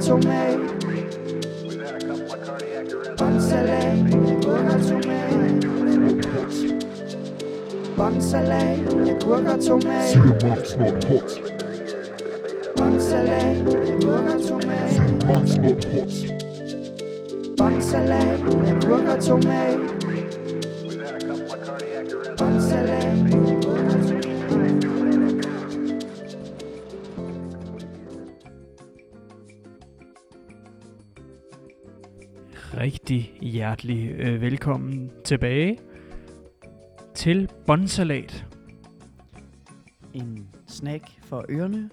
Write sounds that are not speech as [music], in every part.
tomat. Båndsalat, Burger og tomat. Båndsalat, agurk og tomat. Cinemats not hot. Båndsalat, tomat. Not hot. Båndsalat, tomat. Rigtig hjertelig øh, velkommen tilbage til Bonsalat. En snack for ørerne.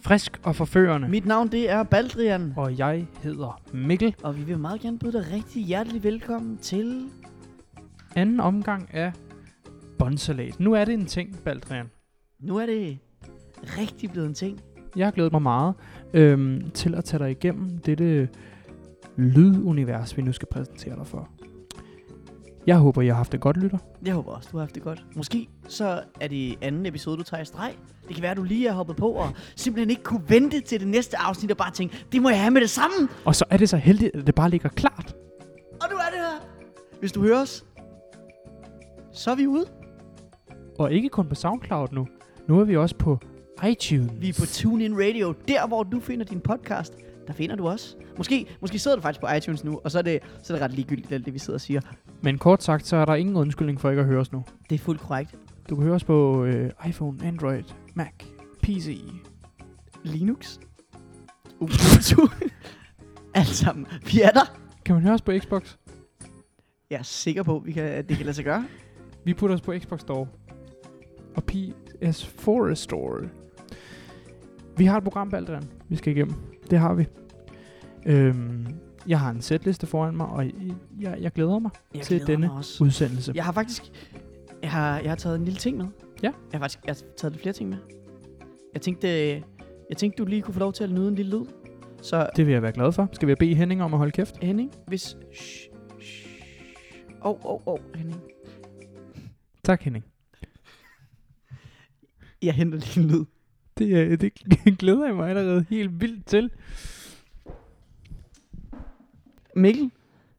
Frisk og forførende. Mit navn det er Baldrian, Og jeg hedder Mikkel. og vi vil meget gerne byde dig rigtig hjertelig velkommen til... Anden omgang af Bonsalat. Nu er det en ting, Baldrian. Nu er det rigtig blevet en ting. Jeg har glædet mig meget øhm, til at tage dig igennem dette lydunivers, vi nu skal præsentere dig for. Jeg håber, jeg har haft det godt, lytter. Jeg håber også, du har haft det godt. Måske så er det anden episode, du tager i streg. Det kan være, at du lige er hoppet på og simpelthen ikke kunne vente til det næste afsnit og bare tænke, det må jeg have med det samme. Og så er det så heldigt, at det bare ligger klart. Og nu er det her. Hvis du hører os, så er vi ude. Og ikke kun på SoundCloud nu. Nu er vi også på iTunes. Vi er på TuneIn Radio. Der, hvor du finder din podcast, der finder du os. Måske, måske sidder du faktisk på iTunes nu, og så er det, så er det ret ligegyldigt, alt det vi sidder og siger. Men kort sagt, så er der ingen undskyldning for ikke at høre os nu. Det er fuldt korrekt. Du kan høre os på øh, iPhone, Android, Mac, PC. Linux. Ubuntu. [laughs] Alt sammen. Vi er der. Kan man høre os på Xbox? Jeg er sikker på, vi kan, at det kan lade sig gøre. Vi putter os på Xbox Store. Og PS4 Store. Vi har et program, Baldrian, vi skal igennem. Det har vi. Øhm, jeg har en setliste foran mig, og jeg, jeg glæder mig Jeg til glæder denne mig også. udsendelse. Jeg har faktisk... Jeg har, jeg har taget en lille ting med. Ja. Jeg har faktisk jeg har taget lidt flere ting med. Jeg tænkte, jeg tænkte, du lige kunne få lov til at nyde en lille lyd. Så Det vil jeg være glad for. Skal vi bede Henning om at holde kæft? Henning, hvis... Åh, åh, åh, Henning. Tak, Henning. Jeg henter lige en lyd. Det, øh, det [laughs] glæder jeg mig allerede helt vildt til. Mikkel?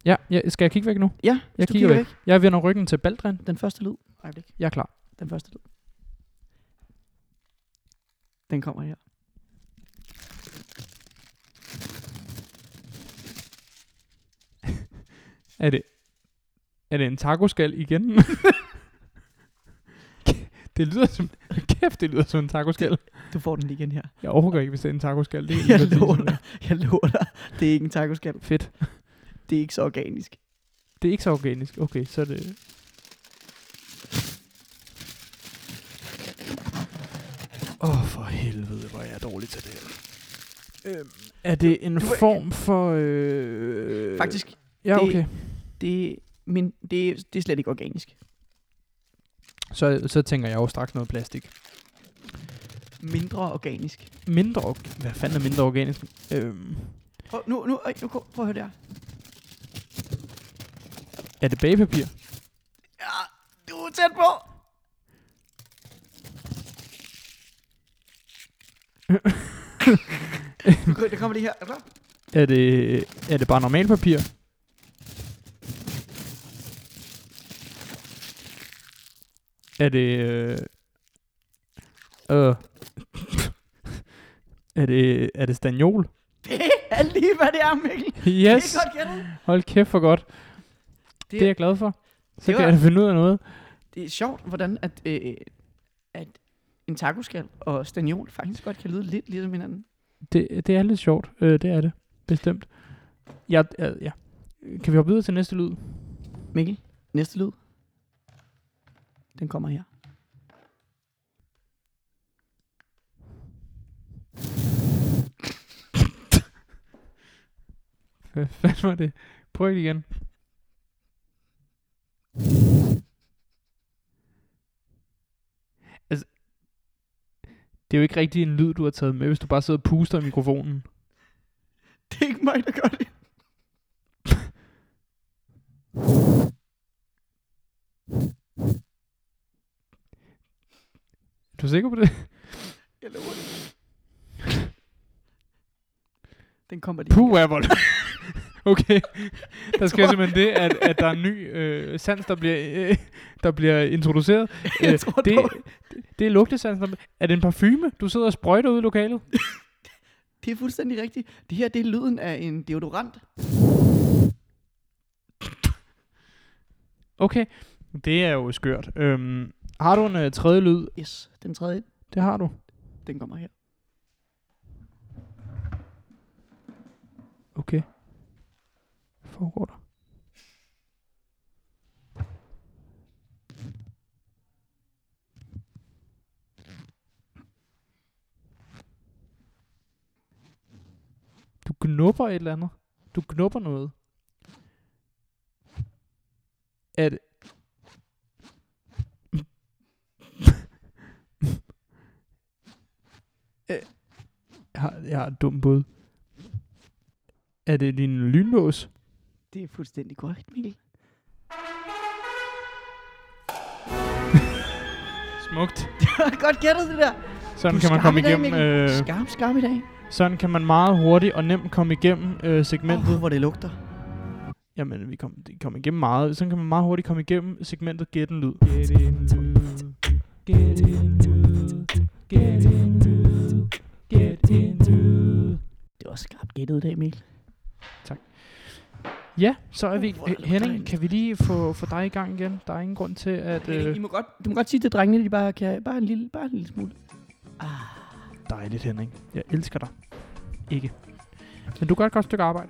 Ja, ja skal jeg kigge væk nu? Ja, Jeg du kigger væk. Jeg vender ryggen til Baldrian. Den første lyd. Øjeblik. Jeg er klar. Den første lyd. Den kommer her. [laughs] Er det, er det en tacoskal igen? [laughs] det lyder som... [laughs] Kæft, det lyder som en tacoskal. Du får den lige igen her. Jeg overgår ikke, hvis det er en tacoskal. Det er [laughs] Jeg lover dig. Jeg lover dig. Det er ikke en tacoskal. Fedt. Det er ikke så organisk. Det er ikke så organisk. Okay, så er det... Åh, oh, for helvede, hvor er jeg dårlig til det her. Øhm, er det en Du form for... Øh... Faktisk, Ja, det- okay. det, men det, det er slet ikke organisk. Så, så tænker jeg jo straks noget plastik. Mindre organisk. Mindre... org- Hvad fanden er mindre organisk? Øhm, Prøv, nu, nu, øj, nu, prøv at høre der. er det bagepapir? Ja, du er tæt på. [laughs] Der kommer lige her. Er? Er det, er det bare normal papir? Er det... Øh, øh, [laughs] er det, er det stagnol? Det er lige, hvad det er, Mikkel. [laughs] Yes! Det er godt gættet. Hold kæft for godt. Det, det er jeg glad for. Så det kan var- jeg finde ud af noget. Det er sjovt, hvordan at, øh, at en tacoskal og stagnol faktisk godt kan lyde lidt ligesom hinanden. Det, det er lidt sjovt. Øh, det er det. Bestemt. Ja, ja, ja. Kan vi hoppe videre til næste lyd? Mikkel, næste lyd. Den kommer her. [laughs] Hvad fanden var det? Prøv det igen. Altså, det er jo ikke rigtig en lyd, du har taget med, hvis du bare sidder og puster i mikrofonen. Det er ikke mig, der gør det. Er du sikker på det? Jeg lover det. [laughs] Den kommer de. Puh, er vold. [laughs] okay. [laughs] Der sker simpelthen det, at, at der er en ny øh, sans, der bliver, øh, der bliver introduceret. Jeg Øh, tror, det, dog- det er lugtesans. der- Er det en parfume, du sidder og sprøjter ude i lokalet? det er fuldstændig rigtigt. Det her, det er lyden af en deodorant. Okay. Det er jo skørt. Øhm, har du en øh, tredje lyd? Yes, den tredje, Det har du. den kommer her. Okay. Hvad foregår der? Du knupper et eller andet. Du knupper noget. Er det... har, jeg har et dumt bud. Er det din lynlås? Det er fuldstændig korrekt, Mikkel. [laughs] Smukt. [laughs] Godt gættet det der. Sådan Du kan man komme dag, igennem. Mikkel. Øh, Skarp, skarp i dag. sådan kan man meget hurtigt og nemt komme igennem øh, segmentet. Oh, hvor det lugter. Jamen, vi kom, kom igennem meget. Sådan kan man meget hurtigt komme igennem segmentet Gæt en lyd. Gæt en lyd. Ja, så er vi... Uh, Øh, lugter Henning, kan vi lige få, få dig i gang igen? Der er ingen grund til at... Øh. I må godt, du må godt sige til drengene, at de bare kan... Bare en lille, bare en lille smule. Ah, dejligt, Henning. Jeg elsker dig. Ikke. Men du gør et godt stykke arbejde.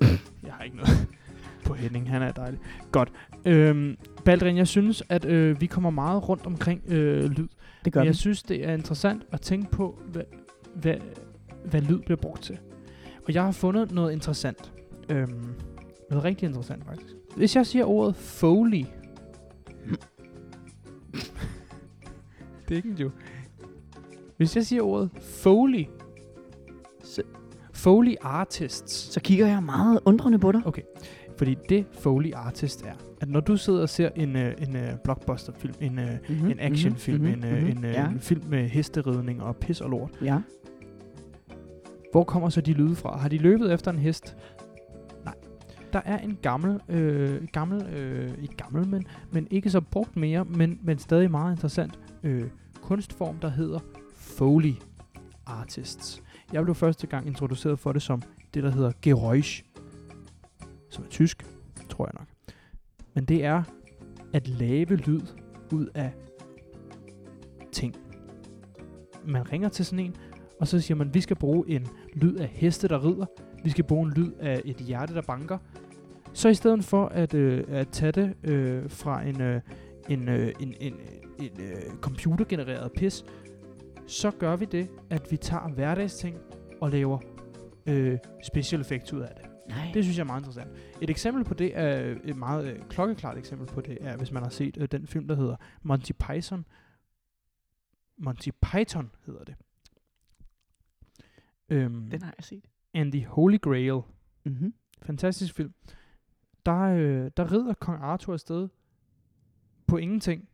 [coughs] jeg har ikke noget [laughs] på Henning. Han er dejlig. Godt. Øhm, Baldrin, jeg synes, at øh, vi kommer meget rundt omkring øh, lyd. det gør Men vi. jeg synes, det er interessant at tænke på, hvad, hvad, hvad lyd bliver brugt til. Og jeg har fundet noget interessant. Øhm, noget rigtig interessant, faktisk. Hvis jeg siger ordet Foley. det er ikke en joke. Hvis jeg siger ordet Foley. Så- Foley Artists. Så kigger jeg meget undrende på dig. Fordi det Foley Artist er, at når du sidder og ser en, øh, en øh, blockbuster-film, en, øh, Mm-hmm. en actionfilm, en, øh, en, øh, ja. en film med hesteridning og pis og lort, ja. Hvor kommer så de lyde fra? Har de løbet efter en hest? Der er en gammel, øh, gammel, øh, ikke gammel, men, men ikke så brugt mere, men, men stadig meget interessant øh, kunstform, der hedder Foley Artists. Jeg blev første gang introduceret for det som det, der hedder Geräusch, som er tysk, tror jeg nok. Men det er at lave lyd ud af ting. Man ringer til sådan en, og så siger man, vi skal bruge en lyd af heste, der rider. Vi skal bruge en lyd af et hjerte, der banker. Så i stedet for at, øh, at tage det øh, fra en, øh, en, øh, en, en, en øh, computergenereret pis, så gør vi det, at vi tager hverdagsting og laver øh, special effects ud af det. Nej. Det synes jeg er meget interessant. Et eksempel på det er et meget øh, klokkeklart eksempel på det er, hvis man har set øh, den film, der hedder Monty Python. Monty Python hedder det. Øhm, Den har jeg set. and the Holy Grail. Mm-hmm. Fantastisk film. Der, øh, der rider kong Arthur afsted på ingenting.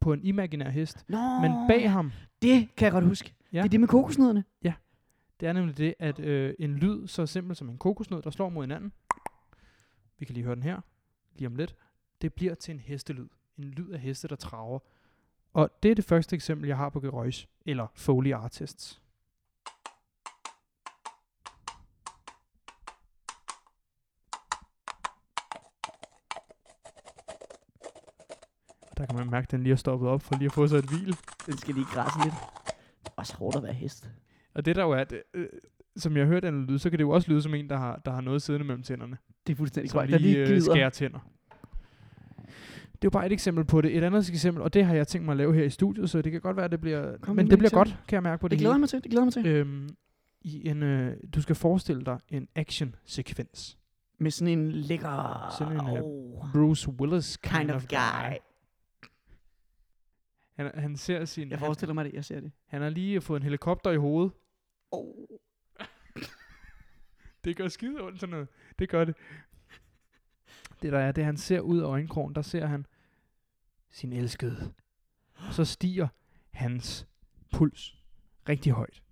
På en imaginær hest. Nå, Men bag ham, det kan jeg godt huske. Ja. Det er det med kokosnødderne. det er nemlig det, at øh, en lyd så simpel som en kokosnød, der slår mod hinanden. Vi kan lige høre den her, lige om lidt. Det bliver til en hestelyd. En lyd af heste, der traver. Og det er det første eksempel, jeg har på Geräusch, eller Foley Artists. Der kan man mærke, at den lige er stoppet op for lige at få sig et hvil. Den skal lige græsse lidt. Det er også hårdt at være hest. Og det der jo er, det, øh, som jeg har hørt den lyd, så kan det jo også lyde som en, der har, der har noget siddende mellem tænderne. Det er fuldstændig korrekt. Der lige, øh, glider. skærer tænder. Det er jo bare et eksempel på det. Et andet eksempel, og det har jeg tænkt mig at lave her i studiet, så det kan godt være, at det bliver... Kom men det et bliver godt, kan jeg mærke på det Det glæder hele. mig til. Det glæder mig til. Øhm, i en, øh, du skal forestille dig en action-sekvens. Med sådan en lækker... Sådan en, oh, Bruce Willis kind, kind of guy. Han, han ser sin... Jeg han, forestiller mig det. Jeg ser det. han har lige fået en helikopter i hovedet. Oh. [laughs] Det gør skide ondt sådan noget. Det gør det. Det der er, det han ser ud af øjenkrogen, der ser han sin elskede. Og så stiger hans puls rigtig højt.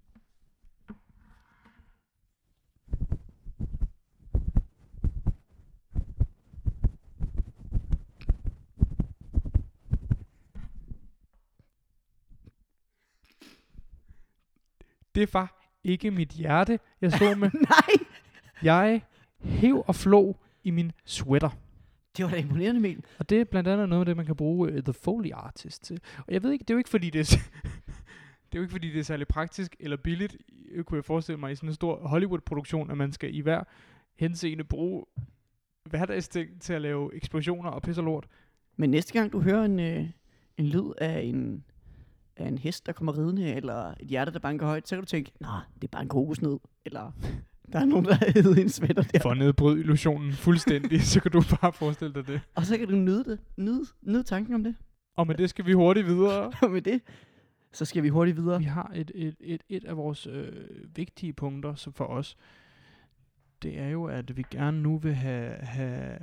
Det var ikke mit hjerte, jeg så med. [laughs] Nej! Jeg hæv og flå i min sweater. Det var da imponerende, Mikkel. Og det er blandt andet noget af det, man kan bruge uh, The Foley Artist til. Og jeg ved ikke, det er jo ikke fordi, det er, [laughs] det er jo ikke fordi, det er særlig praktisk eller billigt, øh, kunne jeg forestille mig, i sådan en stor Hollywood-produktion, at man skal i hver henseende bruge hverdagsting til at lave eksplosioner og pis og lort. Men næste gang du hører en, øh, en lyd af en, af en hest, der kommer ridende, eller et hjerte, der banker højt, så kan du tænke, nej, det er bare en kokosnød, eller [laughs] der er nogen, der har hævet en sweater der. For at nedbryde illusionen fuldstændig, [laughs] så kan du bare forestille dig det. Og så kan du nyde det, nyde, nyde tanken om det. Og med det skal vi hurtigt videre. [laughs] Og med det, så skal vi hurtigt videre. Vi har et, et, et, et af vores øh, vigtige punkter så for os. Det er jo, at vi gerne nu vil have, have,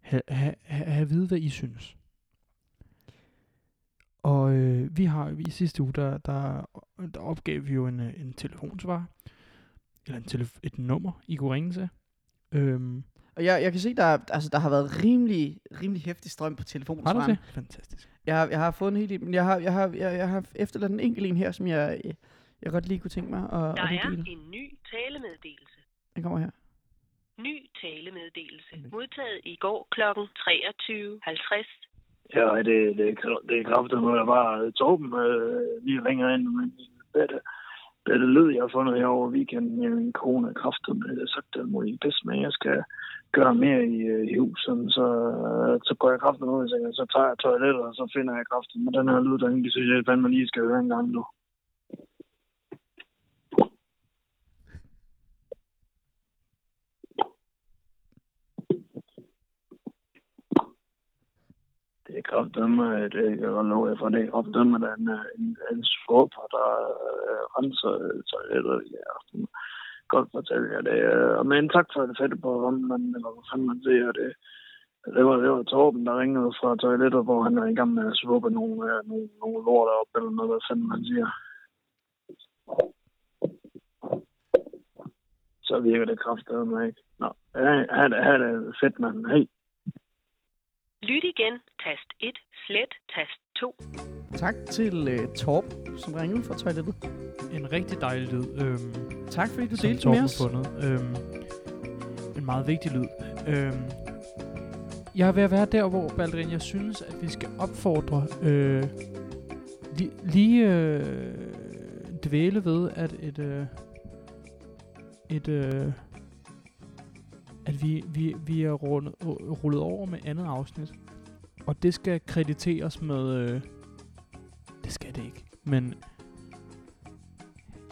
have, have, have, have at vide, hvad I synes. Og øh, vi har i sidste uge, der, der, der opgav vi jo en, øh, en telefonsvar. Eller en telef- et nummer, I kunne ringe til. Øhm, Og jeg, jeg kan se, der, er- altså, der har været rimelig, rimelig hæftig strøm på telefonen. har du det? Fantastisk. Jeg har, jeg har fået en hel del, men jeg har, jeg har, jeg, jeg har efterladt en enkelt en her, som jeg, jeg, jeg godt lige kunne tænke mig at, Der at er dele. en ny talemeddelelse. Den kommer her. Ny talemeddelelse. Modtaget i går kl. 23.50. Ja, det, det, det er kraftigt, når jeg bare Torben øh, lige ringer ind men bedre, bedre lyd, jeg har fundet her over weekenden med min kone er kraftigt med det sagt alt det bedst, med, jeg skal gøre mere i, øh, i huset, så, øh, så går jeg kraftigt ud så, så tager jeg toilettet, og så finder jeg kraftigt med den her lyd, der egentlig synes jeg fandme lige skal høre en gang nu. Det er kraftedeme, det kan jeg godt love for, det er kraftedeme, øh, der er en, en, en skorper, der øh, renser toilettet i aften. Godt fortælle jer det. øh, Men tak for det fedt på rammen, eller hvad fanden man siger det. Det var, det var Torben, der ringede fra toilettet, hvor han er i gang med at svuppe nogle, øh, nogle, nogle lort op, eller noget, hvad fanden man siger. Så virker det kraftedeme ikke. Nå, ha, ha, det, ha, det fedt, mand. Hej. Lyt igen. Tast 1. Slet. Tast 2. Tak til uh, Torb, som ringede fra toilettet. En rigtig dejlig lyd. Øhm, Tak fordi du delte Torben med os. fundet. Øhm, en meget vigtig lyd. Øhm, jeg er ved at være der, hvor Baldrin, jeg synes, at vi skal opfordre øh, li, lige øh, dvæle ved, at et øh, et øh, at vi, vi, vi er rundet, rullet over med andet afsnit. Og det skal krediteres med... Øh, det skal det ikke. Men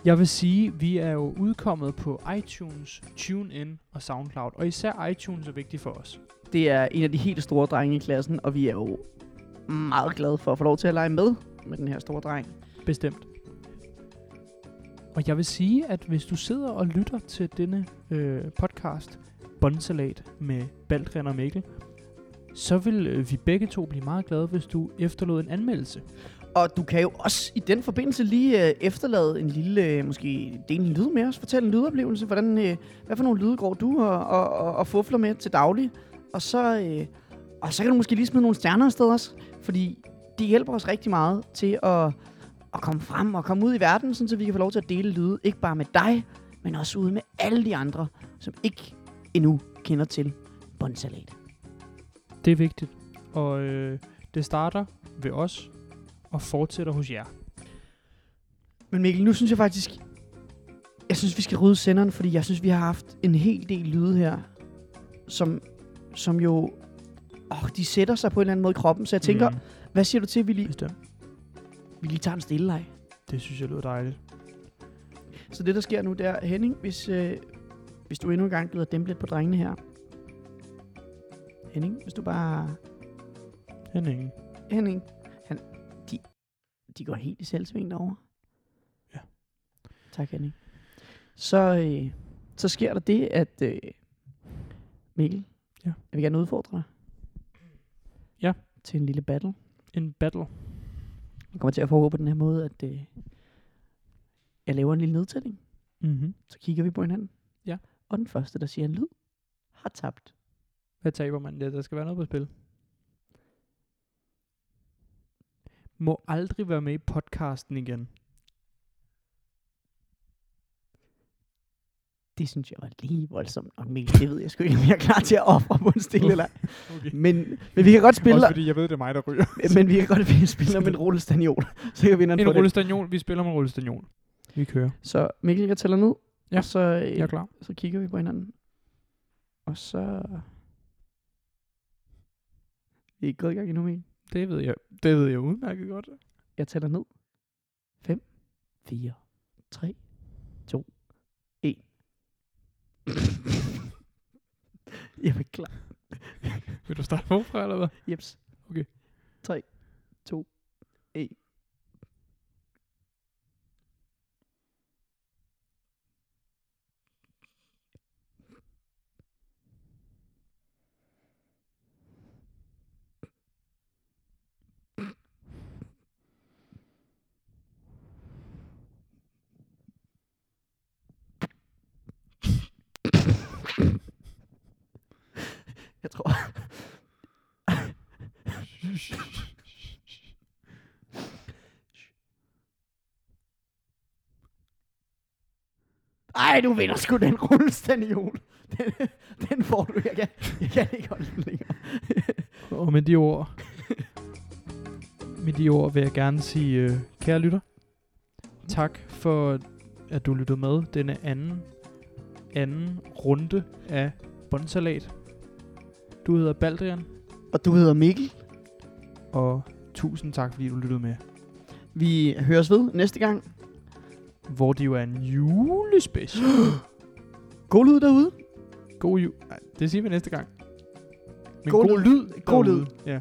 jeg vil sige, vi er jo udkommet på iTunes, TuneIn og SoundCloud. Og især iTunes er vigtigt for os. Det er en af de helt store drenge i klassen, og vi er jo meget glade for at få lov til at lege med med den her store dreng. Bestemt. Og jeg vil sige, at hvis du sidder og lytter til denne øh, podcast, Bondsalat med Baldrian og Mikkel, så vil øh, vi begge to blive meget glade, hvis du efterlod en anmeldelse. Og du kan jo også i den forbindelse lige øh, efterlade en lille, øh, måske dele en lyd med os, fortælle en lydoplevelse, hvordan, øh, hvad for nogle lyde går du og, og, og, og fufler med til daglig. Og så, øh, og så kan du måske lige smide nogle stjerner afsted også, fordi det hjælper os rigtig meget til at, at komme frem og komme ud i verden, sådan så vi kan få lov til at dele lyde, ikke bare med dig, men også ude med alle de andre, som ikke endnu kender til Bondsalat. Det er vigtigt. Og øh, det starter ved os og fortsætter hos jer. Men Mikkel, nu synes jeg faktisk, jeg synes, vi skal rydde senderen, fordi jeg synes, vi har haft en hel del lyde her, som, som jo, åh, de sætter sig på en eller anden måde i kroppen. Så jeg tænker. Mm, hvad siger du til, at vi lige, bestemt. vi lige tager en stille leg? Det synes jeg lyder dejligt. Så det, der sker nu, det er, Henning, hvis, øh, hvis du endnu en gang gider dæmpe lidt på drengene her. Henning, hvis du bare... Henning. Henning, han, de, de går helt i selvsving derovre. Ja. Tak, Henning. Så, øh, så sker der det, at øh, Mikkel, Ja. jeg vil gerne udfordre dig. Ja. Til en lille battle. En battle. Det kommer til at foregå på den her måde, at øh, jeg laver en lille nedtælling. Mm-hmm. Så kigger vi på hinanden. Og den første, der siger en lyd, har tabt. Hvad taber man? der? der skal være noget på spil. Må aldrig være med i podcasten igen. det synes jeg var lige voldsomt og Mikkel. Det ved jeg sgu ikke, om jeg er klar til at ofre på en stille [laughs] eller okay. men, men vi kan godt spille... Også fordi jeg ved, det er mig, der ryger. [laughs] men vi kan godt spille med en rullestagnol. [laughs] Så kan vi en rullestagnol. Vi spiller med en rullestagnol. Vi kører. Så Mikkel, jeg tæller ned. Ja, og så, øh, Jeg er klar. så kigger vi på hinanden. Og så... Vi er ikke gået i gang endnu, Mikkel. Det ved jeg. Det ved jeg udmærket godt. Jeg tæller ned. 5, 4, 3, 2, 1. Jamen klar. Vil du starte forfra, eller hvad? Jeps. Okay. 3, 2, 1. Jeg tror, Ej, du vinder sgu den rullestaniol. Den, den får du. Jeg kan, jeg kan ikke holde den længere. Og med de ord... med de ord vil jeg gerne sige, øh, kære lytter, tak for, at du lyttede med denne anden, anden runde af Bondsalat. Du hedder Baldrian, Og du hedder Mikkel. og tusind tak, fordi du lyttede med. Vi høres ved næste gang. Hvor det jo er en julespecial. [gasps] God lyd derude. God jul. Det siger vi næste gang. Men God god, lyd. lyd. God derude. lyd. Ja.